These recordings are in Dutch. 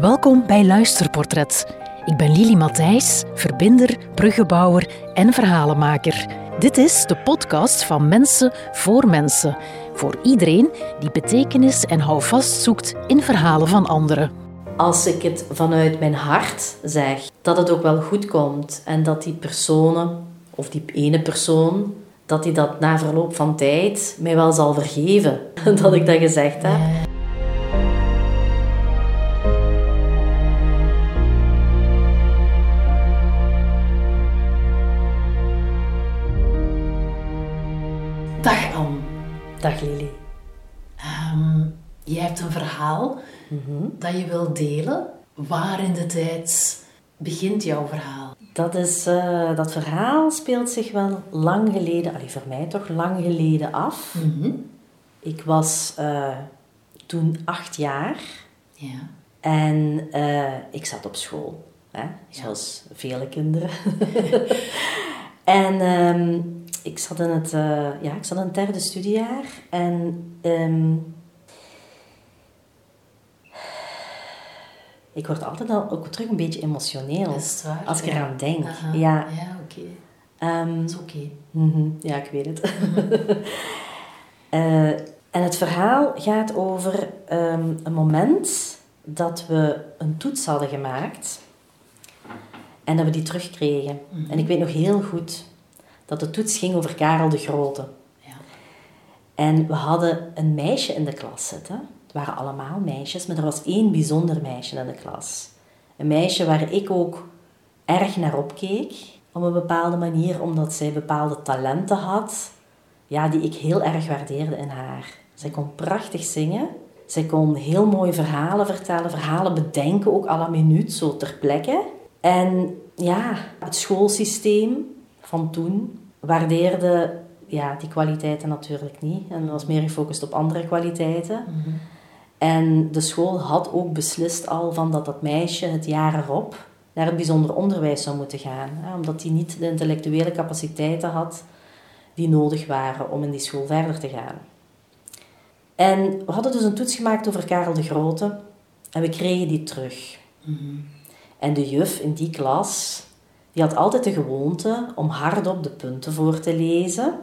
Welkom bij Luisterportret. Ik ben Lili Matthijs, verbinder, bruggenbouwer en verhalenmaker. Dit is de podcast van Mensen voor Mensen. Voor iedereen die betekenis en houvast zoekt in verhalen van anderen. Als ik het vanuit mijn hart zeg, dat het ook wel goed komt en dat die personen, of die ene persoon, dat die dat na verloop van tijd mij wel zal vergeven dat ik dat gezegd heb. Dag Lili. Ehm, je hebt een verhaal Mhm. dat je wilt delen. Waar in de tijd begint jouw verhaal? Dat, is, eh, dat verhaal speelt zich wel lang geleden, allee, voor mij toch lang geleden af. Mhm. Ik was eh, toen acht jaar Ja. en eh, ik zat op school. Hè? Zoals vele kinderen. en ehm, ik, zat in het, eh, ja, ik zat in het derde studiejaar en ehm, ik word altijd al ook terug een beetje emotioneel waar? als ik Ja. eraan denk. Aha. Ja, Ja, oké. ehm, Dat is oké. Mhm, Ja, ik weet het. Eh, en het verhaal gaat over ehm, een moment dat we een toets hadden gemaakt en dat we die terugkregen. En ik weet nog heel goed dat de toets ging over Karel de Grote. Ja. En we hadden een meisje in de klas zitten. Het waren allemaal meisjes, maar er was één bijzonder meisje in de klas. Een meisje waar ik ook erg naar opkeek, op een bepaalde manier, omdat zij bepaalde talenten had, ja, die ik heel erg waardeerde in haar. Zij kon prachtig zingen. Zij kon heel mooie verhalen vertellen, verhalen bedenken, ook à la minuut, zo ter plekke. En ja, het schoolsysteem van toen waardeerde ja, die kwaliteiten natuurlijk niet. En was meer gefocust op andere kwaliteiten. En de school had ook beslist al van dat dat meisje het jaar erop naar het bijzonder onderwijs zou moeten gaan. Hè, omdat die niet de intellectuele capaciteiten had die nodig waren om in die school verder te gaan. En we hadden dus een toets gemaakt over Karel de Grote en we kregen die terug. En de juf in die klas, die had altijd de gewoonte om hardop de punten voor te lezen.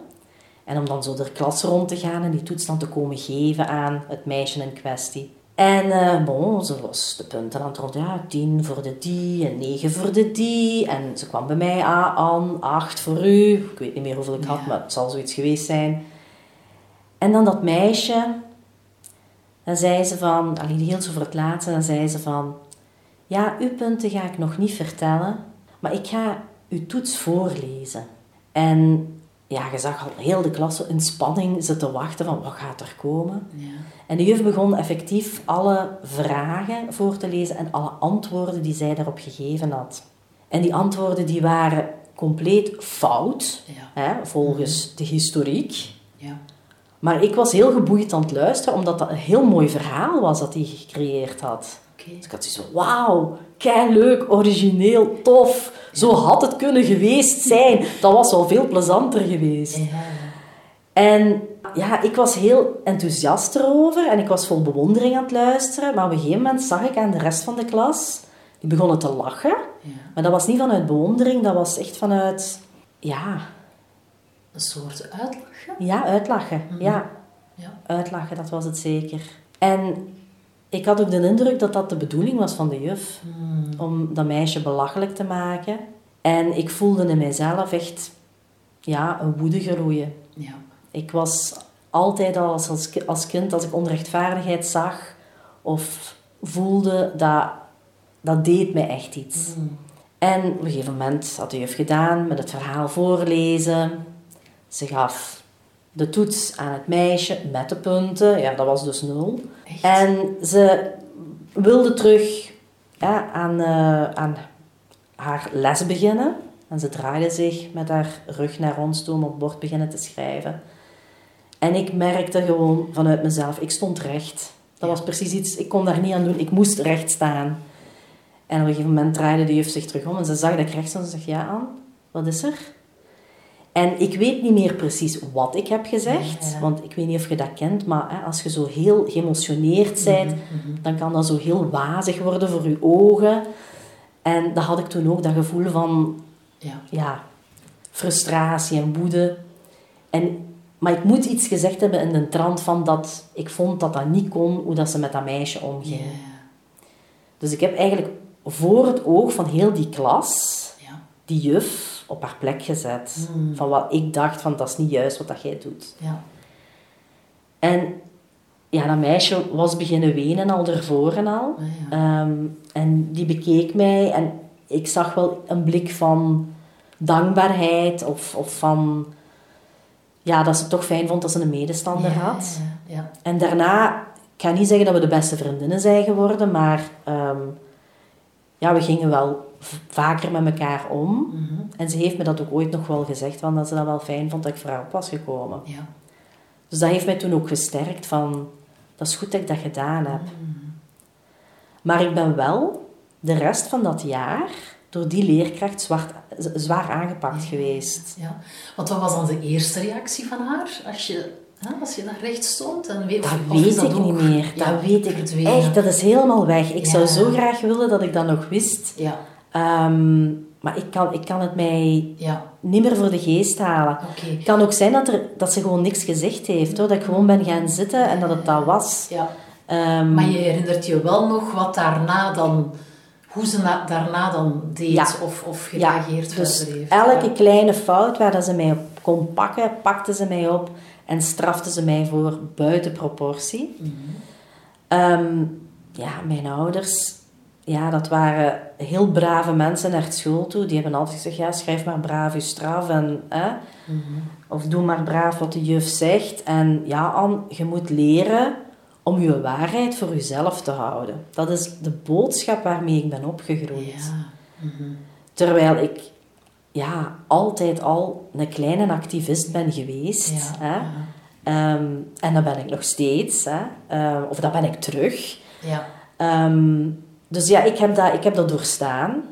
En om dan zo de klas rond te gaan en die toets dan te komen geven aan het meisje in kwestie. En eh, bon, ze was de punten aan het rond, ja, tien voor de die en negen voor de die. En ze kwam bij mij aan, aan acht voor u. Ik weet niet meer hoeveel ik had, Ja. maar het zal zoiets geweest zijn. En dan dat meisje, dan zei ze van, allee, die hield ze voor het laatste, dan zei ze van, ja, uw punten ga ik nog niet vertellen, maar ik ga uw toets voorlezen. En ja, je zag al heel de klas in spanning zitten wachten van, wat gaat er komen? Ja. En de juf begon effectief alle vragen voor te lezen en alle antwoorden die zij daarop gegeven had. En die antwoorden die waren compleet fout, Ja. hè, volgens de historiek. Ja. Maar ik was heel geboeid aan het luisteren, omdat dat een heel mooi verhaal was dat hij gecreëerd had. Dus ik had zoiets van, wauw, kei leuk, origineel, tof. Zo had het kunnen geweest zijn. Dat was wel veel plezanter geweest. En ja, ik was heel enthousiast erover en ik was vol bewondering aan het luisteren. Maar op een gegeven moment zag ik aan de rest van de klas, die begonnen te lachen. Ja. Maar dat was niet vanuit bewondering, dat was echt vanuit, ja, Een soort uitlachen? ja uitlachen. Ja, Ja. uitlachen, dat was het zeker. En ik had ook de indruk dat dat de bedoeling was van de juf. Om dat meisje belachelijk te maken. En ik voelde in mijzelf echt ja, een woede groeien. Ja. Ik was altijd al als, als, ki- als kind, als ik onrechtvaardigheid zag of voelde, dat, dat deed mij echt iets. En op een gegeven moment had de juf gedaan met het verhaal voorlezen. Ze gaf de toets aan het meisje met de punten. Ja, dat was dus nul. Echt? En ze wilde terug ja, aan, eh, aan haar les beginnen. En ze draaide zich met haar rug naar ons toe om op het bord beginnen te schrijven. En ik merkte gewoon vanuit mezelf, ik stond recht. Dat was precies iets, ik kon daar niet aan doen. Ik moest recht staan. En op een gegeven moment draaide de juf zich terug om en ze zag dat ik recht stond en ze zegt, ja Anne, wat is er? En ik weet niet meer precies wat ik heb gezegd, Ja, ja. want ik weet niet of je dat kent, maar hè, als je zo heel geëmotioneerd bent, Mhm, dan kan dat zo heel wazig worden voor je ogen. En dat had ik toen ook, dat gevoel van Ja. ja, frustratie en woede. En, maar ik moet iets gezegd hebben in de trant van dat ik vond dat dat niet kon, hoe dat ze met dat meisje omging. Ja. Dus ik heb eigenlijk voor het oog van heel die klas Ja. die juf op haar plek gezet. Hmm. Van wat ik dacht van dat is niet juist wat dat jij doet. Ja. En ja, dat meisje was beginnen wenen al ervoor en al. Ah, ja. Ehm, en die bekeek mij en ik zag wel een blik van dankbaarheid of, of van ja, dat ze het toch fijn vond dat ze een medestander Ja, had. Ja. En daarna, ik ga niet zeggen dat we de beste vriendinnen zijn geworden, maar ehm, ja, we gingen wel vaker met elkaar om. Mhm. En ze heeft me dat ook ooit nog wel gezegd, van dat ze dat wel fijn vond dat ik voor haar op was gekomen. ja. Dus dat heeft mij toen ook gesterkt van, dat is goed dat ik dat gedaan heb. Maar ik ben wel de rest van dat jaar door die leerkracht zwart, zwaar aangepakt geweest. Ja. Want wat was dan de eerste reactie van haar als je, hè, als je daar recht stond? En weet, Dat of- of is weet ik ook, niet meer. ja, dat weet ik verdwenen? echt. Dat is helemaal weg. Ik zou zo graag willen dat ik dat nog wist. Ja, Ehm, maar ik kan, ik kan het mij ja, niet meer voor de geest halen. Het kan ook zijn dat, er, dat ze gewoon niks gezegd heeft. Hoor. Dat ik gewoon ben gaan zitten en dat het dat was. Ja. Ehm, Maar je herinnert je wel nog wat daarna dan, hoe ze na- daarna dan deed Ja. of, of ja, gereageerd dus verder heeft. elke Ja. kleine fout waar dat ze mij op kon pakken, pakte ze mij op en strafte ze mij voor buiten proportie. Mhm. Ehm, ja, mijn ouders, ja, dat waren heel brave mensen naar school toe. Die hebben altijd gezegd, ja, schrijf maar braaf je straf en, hè, Mhm. of doe maar braaf wat de juf zegt. En ja, Anne, je moet leren om je waarheid voor jezelf te houden. Dat is de boodschap waarmee ik ben opgegroeid. Ja. Mhm. Terwijl ik ja, altijd al een kleine activist ben geweest. Ja, Hè? Ehm, en dat ben ik nog steeds. Hè? Ehm, of dat ben ik terug. Ja. Ehm, dus ja, ik heb, dat, ik heb dat doorstaan.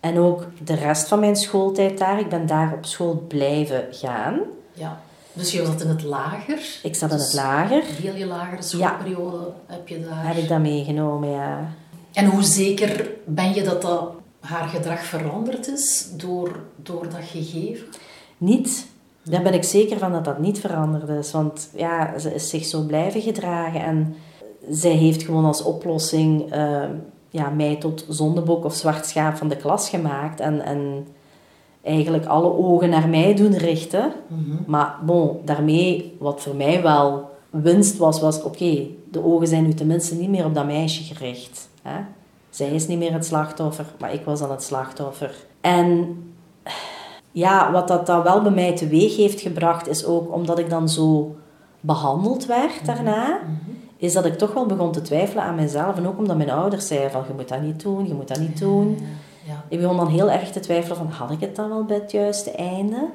En ook de rest van mijn schooltijd daar. Ik ben daar op school blijven gaan. ja. Dus je zat in het lager. Ik zat in Dus het lager. Heel je lagere schoolperiode heb je daar. Heb ik dat meegenomen, ja. En hoe zeker ben je dat, dat haar gedrag veranderd is door, door dat gegeven? Niet. Daar ben ik zeker van dat dat niet veranderd is. Want ja, ze is zich zo blijven gedragen. En zij heeft gewoon als oplossing eh, ja, mij tot zondebok of zwart schaap van de klas gemaakt. En, en eigenlijk alle ogen naar mij doen richten. Maar bon, daarmee, wat voor mij wel winst was, was oké, de ogen zijn nu tenminste niet meer op dat meisje gericht. Hè? Zij is niet meer het slachtoffer, maar ik was dan het slachtoffer. En ja, wat dat dan wel bij mij teweeg heeft gebracht, is ook omdat ik dan zo behandeld werd daarna, is dat ik toch wel begon te twijfelen aan mezelf. En ook omdat mijn ouders zeiden van, je moet dat niet doen, je moet dat niet doen. Ja. Ik begon dan heel erg te twijfelen van, had ik het dan wel bij het juiste einde?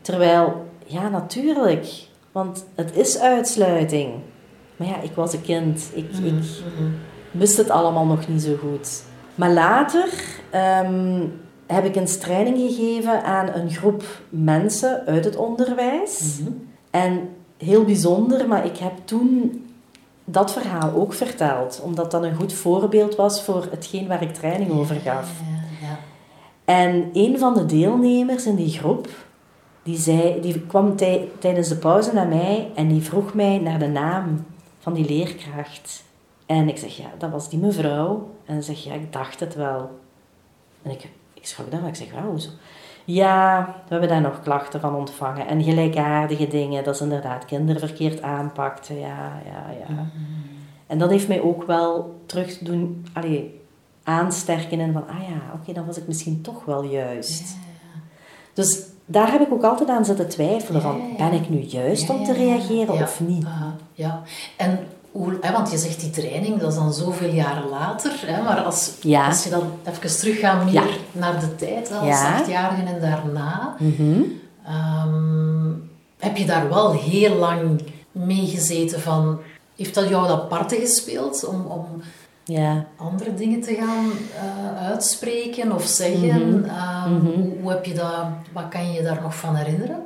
Terwijl, ja, natuurlijk. Want het is uitsluiting. Maar ja, ik was een kind. Ik, ik wist het allemaal nog niet zo goed. Maar later ehm, heb ik een training gegeven aan een groep mensen uit het onderwijs. En heel bijzonder, maar ik heb toen dat verhaal ook verteld. Omdat dat een goed voorbeeld was voor hetgeen waar ik training over gaf. Ja, ja. En een van de deelnemers in die groep, die, zei, die kwam tij- tijdens de pauze naar mij en die vroeg mij naar de naam van die leerkracht. En ik zeg, ja, dat was die mevrouw. En ze zegt, ja, ik dacht het wel. En ik, ik schrok dan, ik zeg, wauw, hoezo? Ja, we hebben daar nog klachten van ontvangen. En gelijkaardige dingen, dat ze inderdaad kinderen verkeerd aanpakten. Ja, ja, ja. En dat heeft mij ook wel terug doen, allee, aansterken in van, ah ja, oké, dan was ik misschien toch wel juist. Dus daar heb ik ook altijd aan zitten twijfelen van, ben ik nu juist om te reageren of niet? Aha, ja. En hoe, hè, want je zegt die training, dat is dan zoveel jaren later. Hè, maar als, Ja. als je dan even teruggaat meer Ja. naar de tijd, hè, als Ja. achtjarigen en daarna, Mhm. ehm, heb je daar wel heel lang mee gezeten van... Heeft dat jou dat parten gespeeld om, om Ja. andere dingen te gaan eh, uitspreken of zeggen. Mhm. Ehm, hoe, hoe heb je dat, wat kan je je daar nog van herinneren?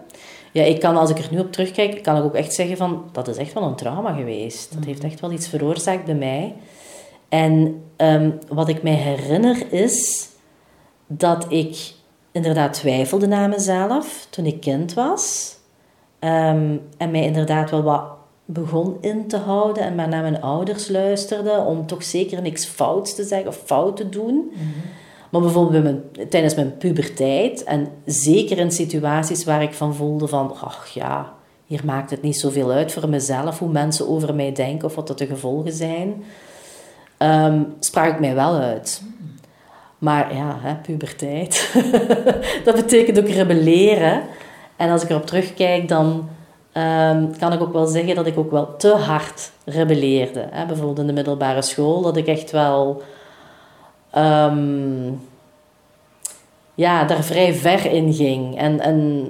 Ja, ik kan, als ik er nu op terugkijk, kan ik ook echt zeggen van, dat is echt wel een trauma geweest. Dat heeft echt wel iets veroorzaakt bij mij. En ehm, wat ik mij herinner is dat ik inderdaad twijfelde naar mezelf toen ik kind was. Ehm, en mij inderdaad wel wat begon in te houden en maar naar mijn ouders luisterde om toch zeker niks fouts te zeggen of fout te doen. Maar bijvoorbeeld bij mijn, tijdens mijn puberteit en zeker in situaties waar ik van voelde van, ach ja, hier maakt het niet zoveel uit voor mezelf hoe mensen over mij denken of wat dat de gevolgen zijn, ehm, sprak ik mij wel uit. Maar ja, hè, puberteit, dat betekent ook rebelleren. En als ik erop terugkijk, dan ehm, kan ik ook wel zeggen dat ik ook wel te hard rebelleerde. Hè? Bijvoorbeeld in de middelbare school, dat ik echt wel ehm, ja, daar vrij ver in ging. En, en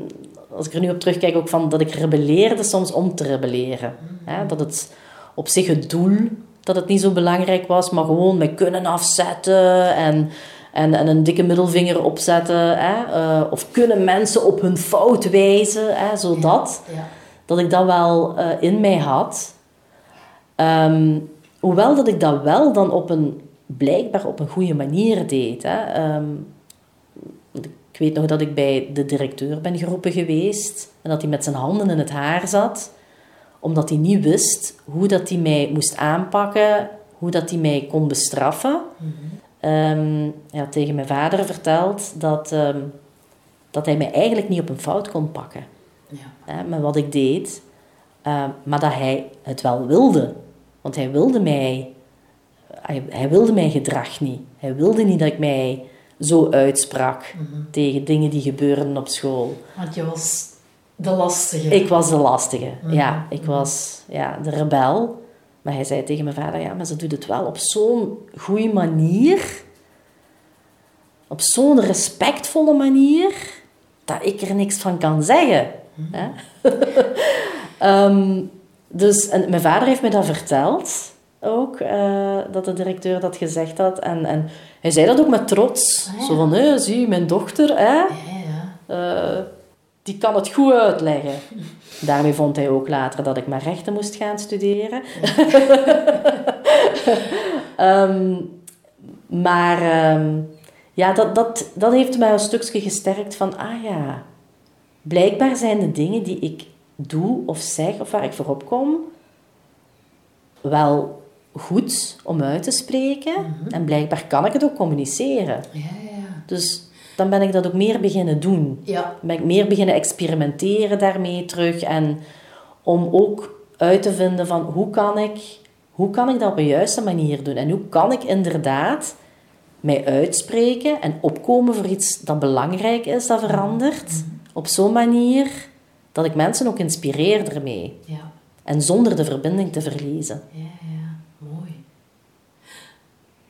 als ik er nu op terugkijk, ook van dat ik rebelleerde soms om te rebelleren. Hè? Dat het op zich het doel, dat het niet zo belangrijk was, maar gewoon mij kunnen afzetten en, en, en een dikke middelvinger opzetten. Hè? Eh, of kunnen mensen op hun fout wijzen, hè? zodat Ja. dat ik dat wel eh, in mij had. Ehm, hoewel dat ik dat wel dan op een, blijkbaar op een goede manier deed. Hè. Ehm, ik weet nog dat ik bij de directeur ben geroepen geweest. En dat hij met zijn handen in het haar zat. Omdat hij niet wist hoe dat hij mij moest aanpakken. Hoe dat hij mij kon bestraffen. Ehm, ja, tegen mijn vader verteld dat, ehm, dat hij mij eigenlijk niet op een fout kon pakken Ja. hè, met wat ik deed. Maar dat hij het wel wilde. Want hij wilde mij... Hij, hij wilde mijn gedrag niet. Hij wilde niet dat ik mij zo uitsprak tegen dingen die gebeurden op school. Want je was de lastige. Ik was de lastige. Ja, ik was ja, de rebel. Maar hij zei tegen mijn vader, ja, maar ze doet het wel op zo'n goede manier. Op zo'n respectvolle manier. Dat ik er niks van kan zeggen. Hè? Ehm, dus en mijn vader heeft me dat verteld. Ook, eh, dat de directeur dat gezegd had. En, en hij zei dat ook met trots. Ah, ja. Zo van, hé, zie, mijn dochter, hè, Ja, ja. eh, die kan het goed uitleggen. Daarmee vond hij ook later dat ik maar rechten moest gaan studeren. Ehm, maar ehm, ja, dat, dat, dat heeft mij een stukje gesterkt van, ah ja, blijkbaar zijn de dingen die ik doe of zeg of waar ik voor opkom, wel goed om uit te spreken. En blijkbaar kan ik het ook communiceren. Ja, ja. Dus dan ben ik dat ook meer beginnen doen. Ja. Ben ik meer beginnen experimenteren daarmee terug. En om ook uit te vinden van hoe kan ik, hoe kan ik dat op een juiste manier doen? En hoe kan ik inderdaad mij uitspreken en opkomen voor iets dat belangrijk is, dat verandert. Op zo'n manier dat ik mensen ook inspireer ermee. Ja. En zonder de verbinding te verliezen. Ja.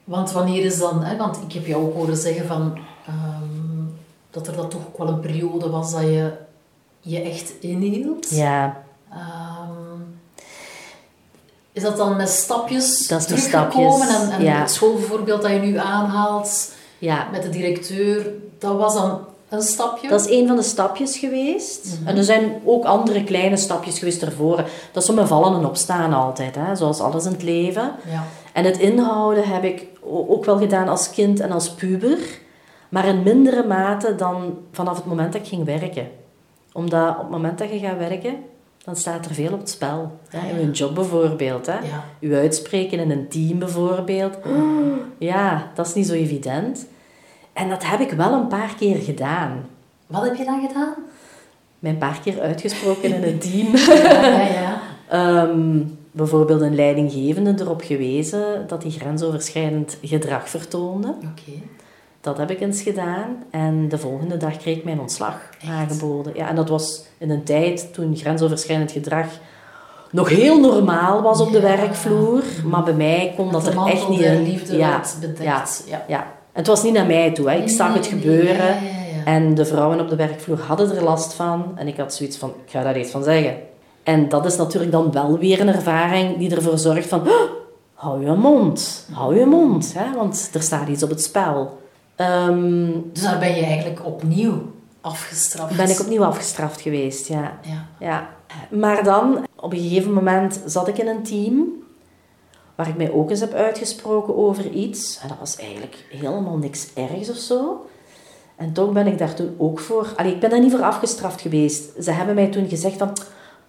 Want wanneer is dan, hè, want ik heb jou ook horen zeggen van, ehm, dat er dan toch ook wel een periode was dat je je echt inhield. Ja, Ehm, is dat dan met stapjes Dat teruggekomen? stapjes, En, en ja. het schoolvoorbeeld dat je nu aanhaalt ja. met de directeur, dat was dan een stapje? Dat is een van de stapjes geweest. En er zijn ook andere kleine stapjes geweest ervoor. Dat is zo met vallen en opstaan altijd, hè? zoals alles in het leven. Ja. En het inhouden heb ik ook wel gedaan als kind en als puber. Maar in mindere mate dan vanaf het moment dat ik ging werken. Omdat op het moment dat je gaat werken, dan staat er veel op het spel. Hè? In je job bijvoorbeeld. Hè? Ja. Je uitspreken in een team bijvoorbeeld. Ja, dat is niet zo evident. En dat heb ik wel een paar keer gedaan. Wat heb je dan gedaan? Mij een paar keer uitgesproken in een team. Ja, ja, ja. Ehm, bijvoorbeeld een leidinggevende erop gewezen dat hij grensoverschrijdend gedrag vertoonde. Oké. Dat heb ik eens gedaan. En de volgende dag kreeg ik mijn ontslag aangeboden. Ja, en dat was in een tijd toen grensoverschrijdend gedrag nog heel normaal was op de Ja. werkvloer. Maar bij mij kon dat er echt niet in. liefde ja. Ja, Ja. ja. En het was niet naar mij toe. Hè. Ik zag het gebeuren. ja, ja, ja. En de vrouwen op de werkvloer hadden er last van. En ik had zoiets van, ik ga daar iets van zeggen. En dat is natuurlijk dan wel weer een ervaring die ervoor zorgt van... "Oh, hou je mond, hou je mond, hè, want er staat iets op het spel. Ehm, dus daar ben je eigenlijk opnieuw afgestraft? Ben ik opnieuw afgestraft geweest, ja. ja. ja. Maar dan, op een gegeven moment, zat ik in een team waar ik mij ook eens heb uitgesproken over iets. En dat was eigenlijk helemaal niks ergs of zo. En toch ben ik daar toen ook voor... Allee, ik ben daar niet voor afgestraft geweest. Ze hebben mij toen gezegd van...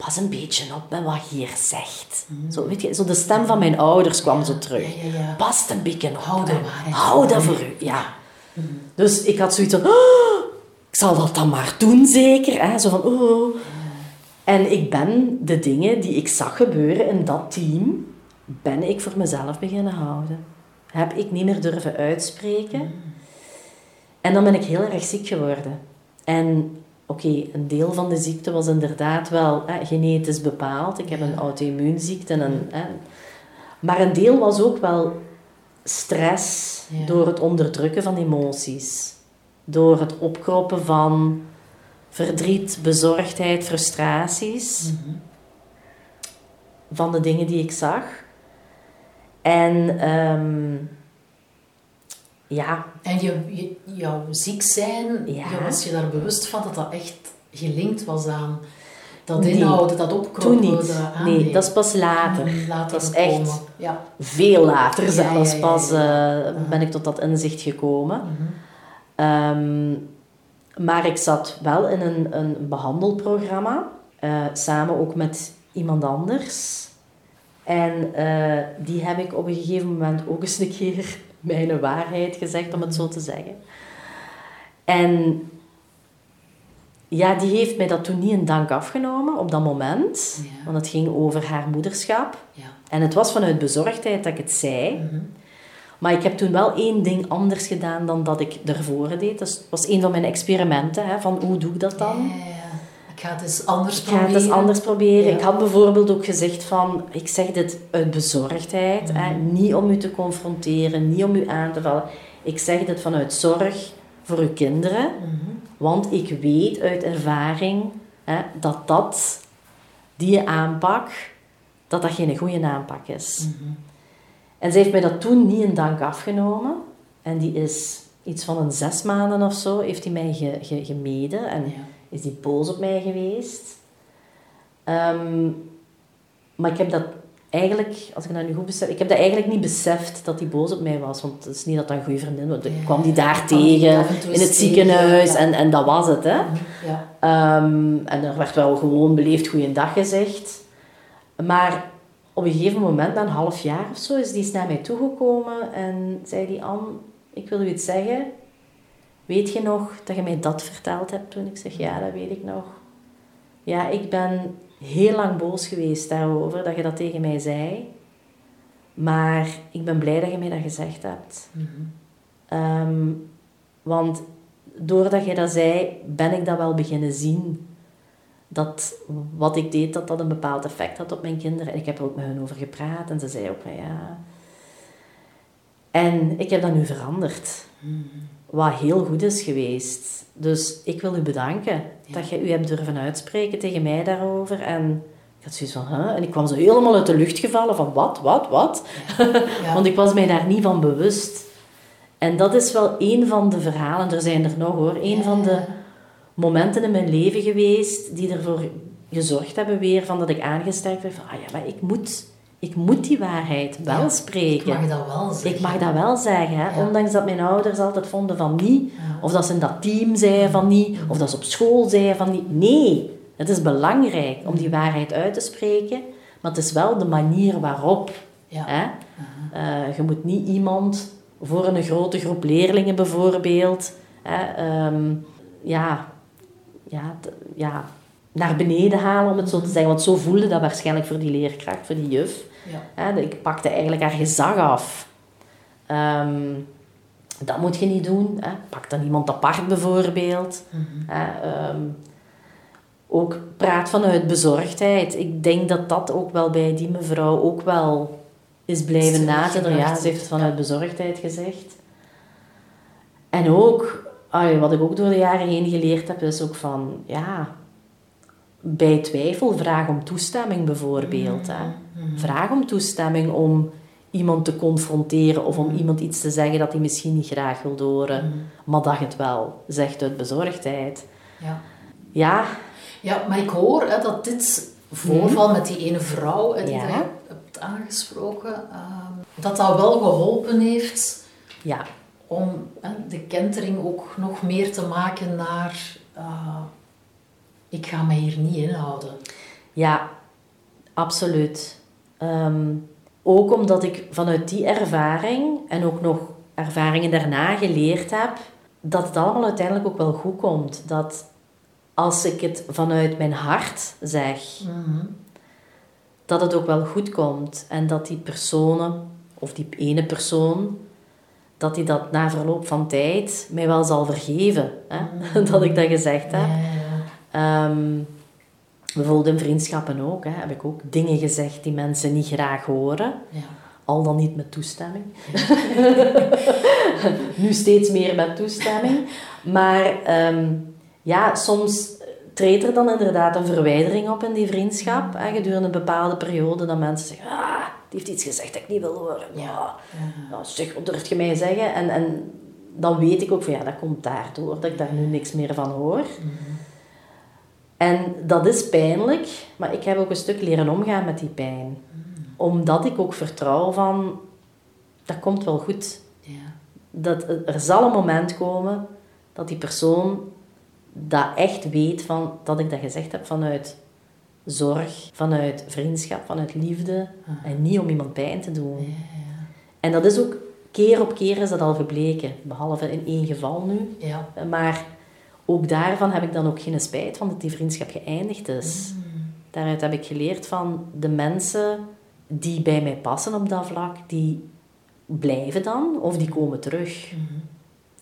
Pas een beetje op met wat je hier zegt. Mm. Zo, weet je, zo de stem van mijn ouders kwam zo terug. Ja, ja, Pas een beetje op. Hou dat maar. Hou dat voor u, ja. Mm. Dus ik had zoiets van... Oh, ik zal dat dan maar doen, zeker. Hè? Zo van... Oh. En ik ben de dingen die ik zag gebeuren in dat team... ben ik voor mezelf beginnen houden. Heb ik niet meer durven uitspreken... En dan ben ik heel erg ziek geworden. En oké, een deel van de ziekte was inderdaad wel genetisch bepaald. Ik heb een auto-immuunziekte. En, maar een deel was ook wel stress door het onderdrukken van emoties. Door het opkroppen van verdriet, bezorgdheid, frustraties. Mhm. Van de dingen die ik zag. En... Ehm, ja. En je, je, jouw ziek zijn, ja. was je daar bewust van dat dat echt gelinkt was aan dat inhouden, dat opkroppen? Toen niet. nee, dat is pas later. Mm, later dat is echt ja. veel later zelfs pas uh, ben ik tot dat inzicht gekomen. Mm -hmm. maar ik zat wel in een, een behandelprogramma, uh, samen ook met iemand anders. En uh, die heb ik op een gegeven moment ook eens een keer mijn waarheid gezegd, om het zo te zeggen. En ja, die heeft mij dat toen niet in dank afgenomen op dat moment. Want het ging over haar moederschap. Ja. En het was vanuit bezorgdheid dat ik het zei. Mhm. Maar ik heb toen wel één ding anders gedaan dan dat ik ervoor deed. Dat was een van mijn experimenten. Hè, van hoe doe ik dat dan? Ja, ik ga het eens anders proberen. Ik ga het eens anders proberen. Ik had bijvoorbeeld ook gezegd van... Ik zeg dit uit bezorgdheid. hè, mhm. niet om u te confronteren. Niet om u aan te vallen. Ik zeg dit vanuit zorg voor uw kinderen. Mhm. Want ik weet uit ervaring hè, dat dat... Die aanpak... Dat dat geen goede aanpak is. Mhm. En ze heeft mij dat toen niet in dank afgenomen. En die is iets van een zes maanden of zo... Heeft hij mij ge, gemeden. En... Ja is die boos op mij geweest. Ehm, maar ik heb dat eigenlijk, als ik dat nu goed besef, ik heb dat eigenlijk niet beseft dat hij boos op mij was. Want het is niet dat dat een goede vriendin was. Ik kwam die daar tegen in het ziekenhuis en, en dat was het. Hè. Ja. Ehm, en er werd wel gewoon beleefd goeiedag gezegd. Maar op een gegeven moment, na een half jaar of zo, is die naar mij toegekomen en zei die Anne, ik wil u iets zeggen. Weet je nog dat je mij dat verteld hebt toen? Ik zeg, ja, dat weet ik nog. Ja, ik ben heel lang boos geweest daarover, dat je dat tegen mij zei. Maar ik ben blij dat je mij dat gezegd hebt. Mhm. Ehm, want doordat je dat zei, ben ik dat wel beginnen zien. Dat wat ik deed, dat dat een bepaald effect had op mijn kinderen. En ik heb er ook met hen over gepraat. En ze zei ook van ja... En ik heb dat nu veranderd. Mhm wat heel goed is geweest. Dus ik wil u bedanken dat je u hebt durven uitspreken tegen mij daarover. En ik had zoiets van, huh? En ik kwam zo helemaal uit de lucht gevallen van, wat, wat, wat? Ja. Want ik was mij daar niet van bewust. En dat is wel een van de verhalen, er zijn er nog hoor, een van de momenten in mijn leven geweest die ervoor gezorgd hebben weer van dat ik aangesterkt werd van, ah ja, maar ik moet ik moet die waarheid wel spreken. Ik mag dat wel zeggen. Ik mag dat wel zeggen, hè? ondanks dat mijn ouders altijd vonden van niet, of dat ze in dat team zeiden van niet, of dat ze op school zeiden van niet. Nee, het is belangrijk om die waarheid uit te spreken, maar het is wel de manier waarop. Hè? Uh, je moet niet iemand voor een grote groep leerlingen bijvoorbeeld, hè, ehm, ja, ja, ja, naar beneden halen, om het zo te zeggen. Want zo voelde dat waarschijnlijk voor die leerkracht, voor die juf. Ja. ik pakte eigenlijk haar gezag af. Ehm, dat moet je niet doen. Hè. Pak dan iemand apart bijvoorbeeld. Mhm. Ehm, ook praat vanuit bezorgdheid. Ik denk dat dat ook wel bij die mevrouw ook wel is blijven nadenken. Ja, ze heeft het vanuit bezorgdheid gezegd. En ook, wat ik ook door de jaren heen geleerd heb, is ook van, ja, bij twijfel vraag om toestemming bijvoorbeeld. Hè. Mm-hmm. Vraag om toestemming om iemand te confronteren of om iemand iets te zeggen dat hij misschien niet graag wil horen, maar dat het wel zegt uit bezorgdheid. Ja. Ja, Ja, maar ik hoor hè, dat dit voorval met die ene vrouw hè, die Ja. je hebt aangesproken, ehm, dat dat wel geholpen heeft ja, om hè, de kentering ook nog meer te maken naar eh, ik ga me hier niet inhouden. ja, absoluut. Ehm, ook omdat ik vanuit die ervaring en ook nog ervaringen daarna geleerd heb, dat het allemaal uiteindelijk ook wel goed komt. Dat als ik het vanuit mijn hart zeg, dat het ook wel goed komt. En dat die personen, of die ene persoon, dat die dat na verloop van tijd mij wel zal vergeven. Hè? Dat ik dat gezegd heb. Ja, Ehm, bijvoorbeeld in vriendschappen ook. Hè, heb ik ook dingen gezegd die mensen niet graag horen. ja. Al dan niet met toestemming. nu steeds meer met toestemming. Maar ehm, ja, soms treedt er dan inderdaad een verwijdering op in die vriendschap. Hè, gedurende een bepaalde periode dat mensen zeggen... Ah, die heeft iets gezegd dat ik niet wil horen. Ja, ja. zeg, wat durf je mij zeggen? En, en dan weet ik ook van ja, dat komt daardoor. Dat ik daar nu niks meer van hoor. En dat is pijnlijk, maar ik heb ook een stuk leren omgaan met die pijn. Omdat ik ook vertrouw van, dat komt wel goed. ja. Dat er zal een moment komen dat die persoon dat echt weet van, dat ik dat gezegd heb vanuit zorg, vanuit vriendschap, vanuit liefde. En niet om iemand pijn te doen. En dat is ook, keer op keer is dat al gebleken. Behalve in één geval nu. ja. Maar ook daarvan heb ik dan ook geen spijt van dat die vriendschap geëindigd is. Daaruit heb ik geleerd van de mensen die bij mij passen op dat vlak, die blijven dan of die komen terug.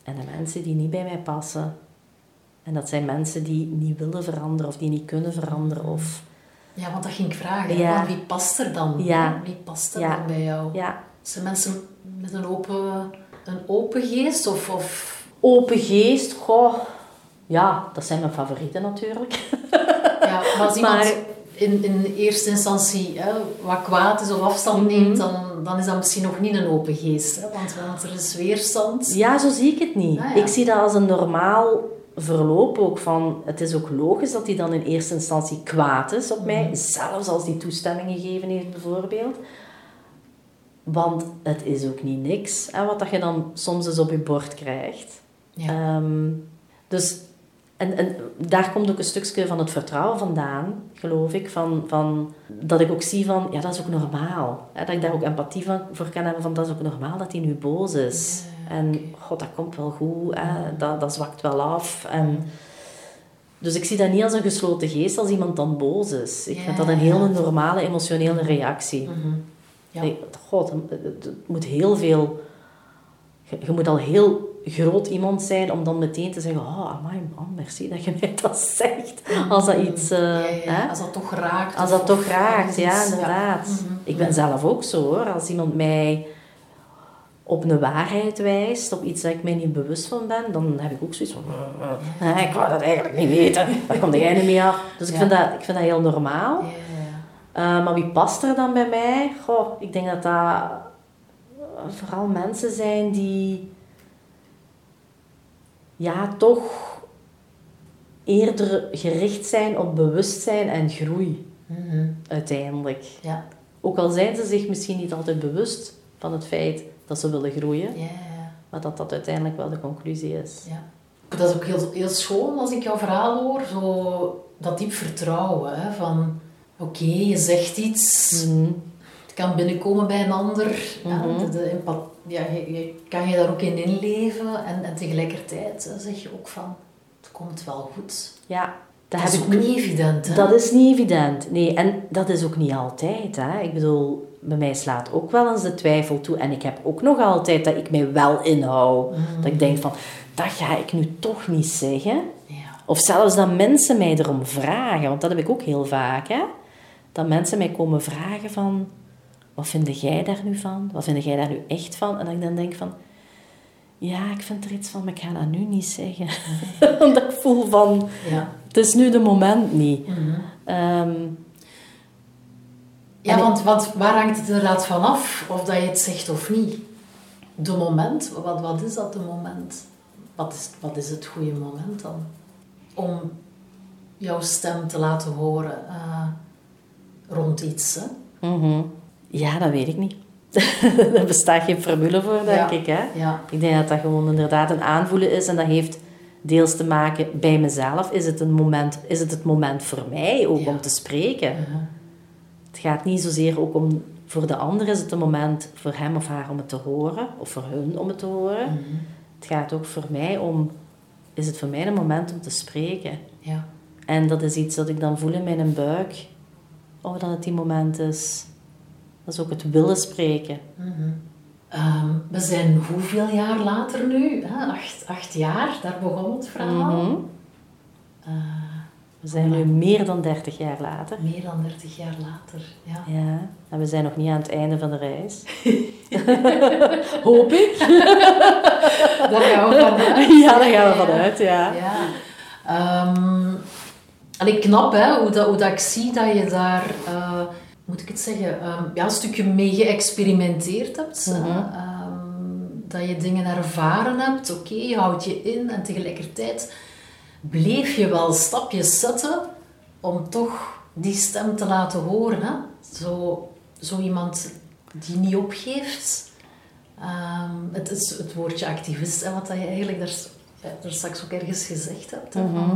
En de mensen die niet bij mij passen, en dat zijn mensen die niet willen veranderen of die niet kunnen veranderen. Of, Ja, want dat ging ik vragen. Ja. want wie past er dan? Ja. Wie past er Ja. dan bij jou? ja, Zijn mensen met een open, een open geest? Of, of... open geest, goh, ja, dat zijn mijn favorieten natuurlijk. Ja, maar als iemand Maar- in, in eerste instantie hè, wat kwaad is of afstand Mhm. neemt, dan, dan is dat misschien nog niet een open geest. Hè, want, want er is weerstand. Ja, zo zie ik het niet. Ah, ja. Ik zie dat als een normaal verloop ook van... Het is ook logisch dat hij dan in eerste instantie kwaad is op mij. Zelfs als hij toestemming gegeven heeft, bijvoorbeeld. Want het is ook niet niks hè, wat dat je dan soms eens op je bord krijgt. Ja. Ehm, dus... En, en daar komt ook een stukje van het vertrouwen vandaan, geloof ik. Van, van, dat ik ook zie van, ja, dat is ook normaal. Hè, dat ik daar ook empathie van, voor kan hebben van, dat is ook normaal dat hij nu boos is. En, god, dat komt wel goed. Hè, dat, dat zwakt wel af. En, dus ik zie dat niet als een gesloten geest als iemand dan boos is. Ik vind dat een hele normale emotionele reactie. Mhm. Ja. Nee, god, het, het- het moet heel veel... Je, je moet al heel groot iemand zijn om dan meteen te zeggen... Oh, amai man, merci dat je mij dat zegt. Als dat iets... eh, Ja, ja, hè? Als dat toch raakt. Als dat toch raakt, ja, inderdaad. Mhm. Ik ben zelf ook zo hoor. Als iemand mij op een waarheid wijst, op iets dat ik mij niet bewust van ben, dan heb ik ook zoiets van... "Eh, ik wou dat eigenlijk niet weten. Daar komt jij niet mee af. Dus ik, vind dat, ik vind dat heel normaal. Eh, maar wie past er dan bij mij? Goh, ik denk dat dat eh, vooral mensen zijn die... Ja, toch eerder gericht zijn op bewustzijn en groei, Mhm. uiteindelijk. ja. Ook al zijn ze zich misschien niet altijd bewust van het feit dat ze willen groeien, maar dat dat uiteindelijk wel de conclusie is. Ja. Dat is ook heel, heel schoon als ik jouw verhaal hoor. Zo dat diep vertrouwen. Hè, van oké, je zegt iets. Mhm. Het kan binnenkomen bij een ander. ja, Mhm. de, de empa- ja, je, je kan je daar ook in inleven. En, en tegelijkertijd hè, zeg je ook van... Het komt wel goed. Ja, dat, is ik ook niet evident. Hè? Dat is niet evident. Nee, en dat is ook niet altijd. Hè. Ik bedoel, bij mij slaat ook wel eens de twijfel toe. En ik heb ook nog altijd dat ik mij wel inhoud. Dat ik denk van, dat ga ik nu toch niet zeggen. Ja. Of zelfs dat mensen mij erom vragen. Want dat heb ik ook heel vaak. Hè. Dat mensen mij komen vragen van... Wat vind jij daar nu van? Wat vind jij daar nu echt van? En dat ik dan denk van... Ja, ik vind er iets van, maar ik ga dat nu niet zeggen. Omdat ik voel van... ja. Het is nu de moment niet. Mhm. Ehm, Ja, want, want waar hangt het inderdaad vanaf of dat je het zegt of niet? De moment, wat, wat is dat, de moment? Wat is, wat is het goede moment dan? Om jouw stem te laten horen eh, rond iets, hè? Mhm. Ja, dat weet ik niet. Daar bestaat geen formule voor, denk Ja. ik. Hè? Ja. Ik denk dat dat gewoon inderdaad een aanvoelen is. En dat heeft deels te maken bij mezelf. Is het, een moment, is het het moment voor mij ook Ja. om te spreken? Mhm. Het gaat niet zozeer ook om... Voor de ander is het een moment voor hem of haar om het te horen. Of voor hun om het te horen. Mhm. Het gaat ook voor mij om... Is het voor mij een moment om te spreken? Ja. En dat is iets dat ik dan voel in mijn buik. Oh, dat het die moment is. Dat is ook het willen spreken. Mhm. Ehm, we zijn hoeveel jaar later nu? Hè? Acht, acht jaar, daar begon het verhaal. Mhm. Eh, We zijn nu meer dan 30 jaar later. meer dan 30 jaar later, ja. Ja, en we zijn nog niet aan het einde van de reis. Hoop ik. Daar gaan we vanuit. ja, daar gaan we vanuit, ja. Ja. Allee, knap hè, hoe dat, hoe dat ik zie dat je daar, eh, moet ik het zeggen, ehm, ja, een stukje mee geëxperimenteerd hebt. hè. Mhm. Ehm, dat je dingen ervaren hebt, oké, je houdt je in en tegelijkertijd bleef je wel stapjes zetten om toch die stem te laten horen. Hè? Zo, zo iemand die niet opgeeft. Ehm, het is het woordje activist, hè, wat dat je eigenlijk daar, daar straks ook ergens gezegd hebt. Mhm.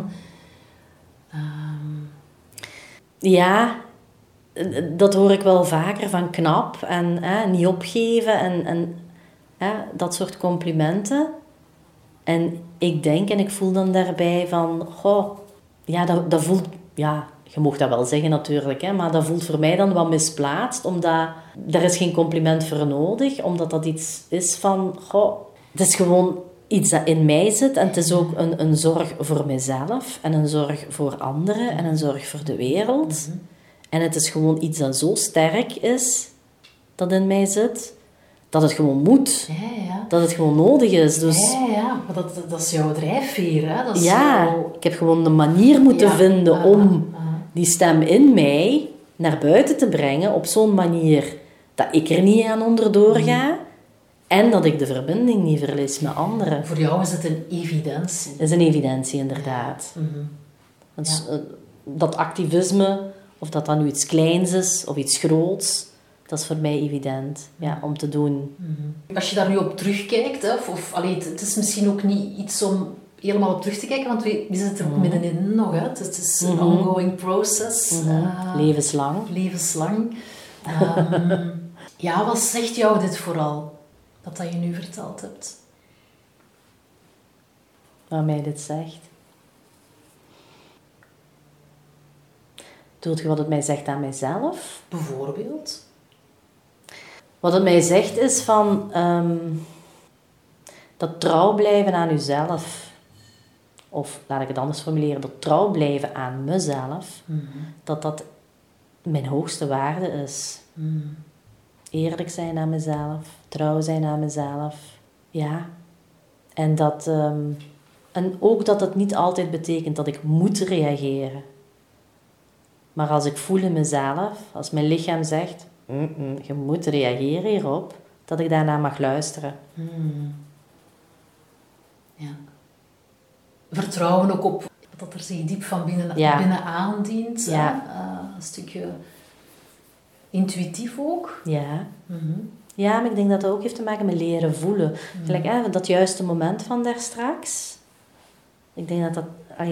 Ja, dat hoor ik wel vaker van knap en hè, niet opgeven en, en hè, dat soort complimenten. En ik denk en ik voel dan daarbij van, goh, ja, dat, dat voelt, ja, je mag dat wel zeggen natuurlijk, hè, maar dat voelt voor mij dan wat misplaatst, omdat er is geen compliment voor nodig, omdat dat iets is van, goh, het is gewoon iets dat in mij zit en het is ook een, een zorg voor mezelf en een zorg voor anderen en een zorg voor de wereld. En het is gewoon iets dat zo sterk is, dat in mij zit, dat het gewoon moet. ja, ja. Dat het gewoon nodig is. Dus Ja, ja, maar dat, dat is jouw drijfveer. Hè? Dat is ja, jouw- ik heb gewoon een manier moeten Ja, vinden om die stem in mij naar buiten te brengen op zo'n manier dat ik er niet aan onderdoor ga en dat ik de verbinding niet verlies met anderen. Voor jou is het een evidentie. Dat is een evidentie, inderdaad. Mhm. Eh, dat activisme, of dat dan nu iets kleins is of iets groots, dat is voor mij evident ja, om te doen. Als je daar nu op terugkijkt, hè, of, of allee, het, is misschien ook niet iets om helemaal op terug te kijken, want we, we zitten er ook middenin nog. Hè. Het, is een ongoing process, eh, Levenslang. levenslang. Ehm, ja, wat zegt jou dit vooral, dat dat je nu verteld hebt? waar mij dit zegt. Doet je wat het mij zegt aan mijzelf? Bijvoorbeeld? Wat het mij zegt is van ehm, dat trouw blijven aan uzelf. Of laat ik het anders formuleren, dat trouw blijven aan mezelf. Dat dat mijn hoogste waarde is. Eerlijk zijn aan mezelf, trouw zijn aan mezelf. Ja. En dat... ehm, en ook dat het niet altijd betekent dat ik moet reageren. Maar als ik voel in mezelf, als mijn lichaam zegt, "Mm-mm, je moet reageren hierop, dat ik daarna mag luisteren. Ja. Vertrouwen ook op dat er zich diep van binnen, Ja. binnen aandient. Ja. Eh, een stukje intuïtief ook. Ja. Ja, maar ik denk dat dat ook heeft te maken met leren voelen. Gelijk hè, dat juiste moment van daar straks. Ik denk dat dat,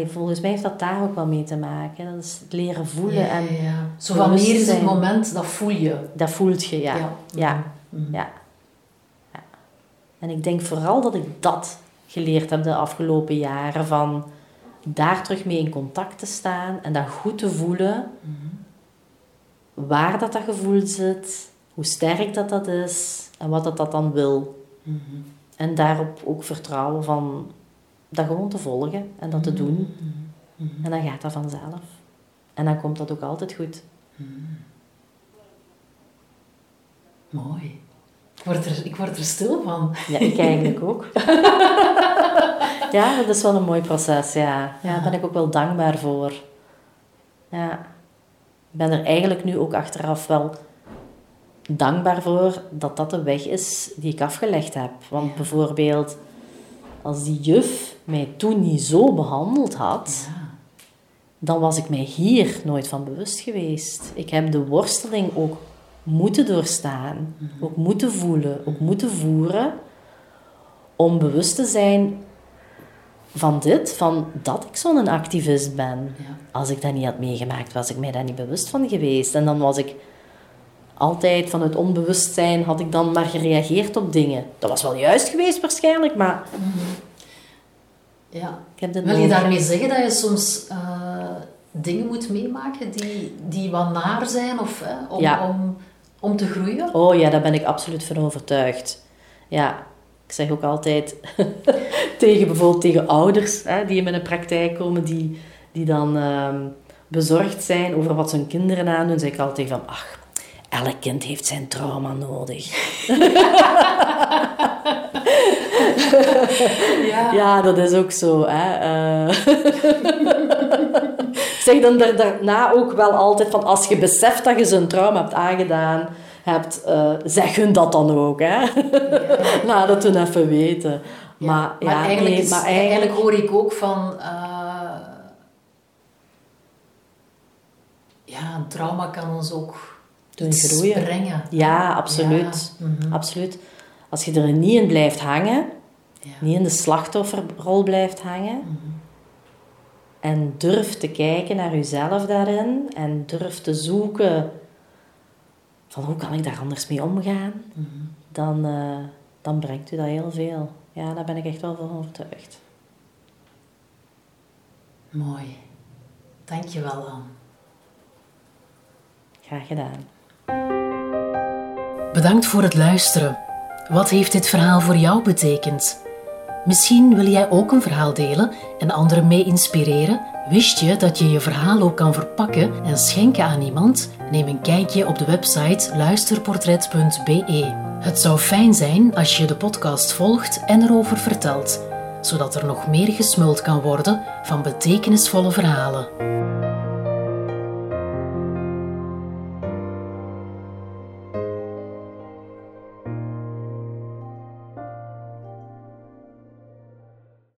volgens mij heeft dat daar ook wel mee te maken. Dat is het leren voelen Ja, en. Zo van meer is het moment, dat voel je. dat voelt je, ja. Ja. Ja. Ja. ja. En ik denk vooral dat ik dat geleerd heb de afgelopen jaren. Van daar terug mee in contact te staan en dat goed te voelen. Waar dat, dat gevoel zit, hoe sterk dat dat is en wat dat, dat dan wil. En daarop ook vertrouwen van dat gewoon te volgen en dat te doen. En dan gaat dat vanzelf. En dan komt dat ook altijd goed. Mooi. Ik word, er, ik word er stil van. Ja, ik eigenlijk ook. ja, dat is wel een mooi proces, ja. Ja, daar ben ik ook wel dankbaar voor. Ja. Ik ben er eigenlijk nu ook achteraf wel dankbaar voor dat dat de weg is die ik afgelegd heb. Want bijvoorbeeld, als die juf mij toen niet zo behandeld had, Ja. dan was ik mij hier nooit van bewust geweest. Ik heb de worsteling ook moeten doorstaan, ook moeten voelen, ook moeten voeren, om bewust te zijn van dit, van dat ik zo'n activist ben. Ja. Als ik dat niet had meegemaakt, was ik mij daar niet bewust van geweest. En dan was ik altijd van het onbewustzijn, had ik dan maar gereageerd op dingen. Dat was wel juist geweest waarschijnlijk, maar Ja. ik heb dit Wil je daarmee zeggen dat je soms eh, dingen moet meemaken die, die wat naar zijn of, om, Ja. om, om te groeien? Oh ja, daar ben ik absoluut van overtuigd. Ja, ik zeg ook altijd tegen bijvoorbeeld tegen ouders hè, die in mijn praktijk komen, die, die dan ehm, bezorgd zijn over wat hun kinderen aandoen, zeg ik altijd van, ach, elk kind heeft zijn trauma nodig. Ja. Ja, dat is ook zo. Hè. eh. zeg dan daar- daarna ook wel altijd van, als je beseft dat je zo'n trauma hebt aangedaan, hebt, eh, zeg hun dat dan ook. Hè. Laat het hun even weten. Maar, maar, ja, eigenlijk, nee, is- maar eigenlijk... eigenlijk... hoor ik ook van... eh, ja, een trauma kan ons ook Doen groeien. Ja, absoluut. Ja, mhm. absoluut. Als je er niet in blijft hangen, Ja. niet in de slachtofferrol blijft hangen, Mhm. en durft te kijken naar jezelf daarin, en durft te zoeken van hoe kan ik daar anders mee omgaan, Mhm. dan, eh, dan brengt u dat heel veel. Ja, daar ben ik echt wel van overtuigd. Mooi. Dank je wel, Anne. Graag gedaan. Bedankt voor het luisteren. Wat heeft dit verhaal voor jou betekend? Misschien wil jij ook een verhaal delen en anderen mee inspireren? Wist je dat je je verhaal ook kan verpakken en schenken aan iemand? Neem een kijkje op de website luisterportret.be. Het zou fijn zijn als je de podcast volgt en erover vertelt, zodat er nog meer gesmuld kan worden van betekenisvolle verhalen.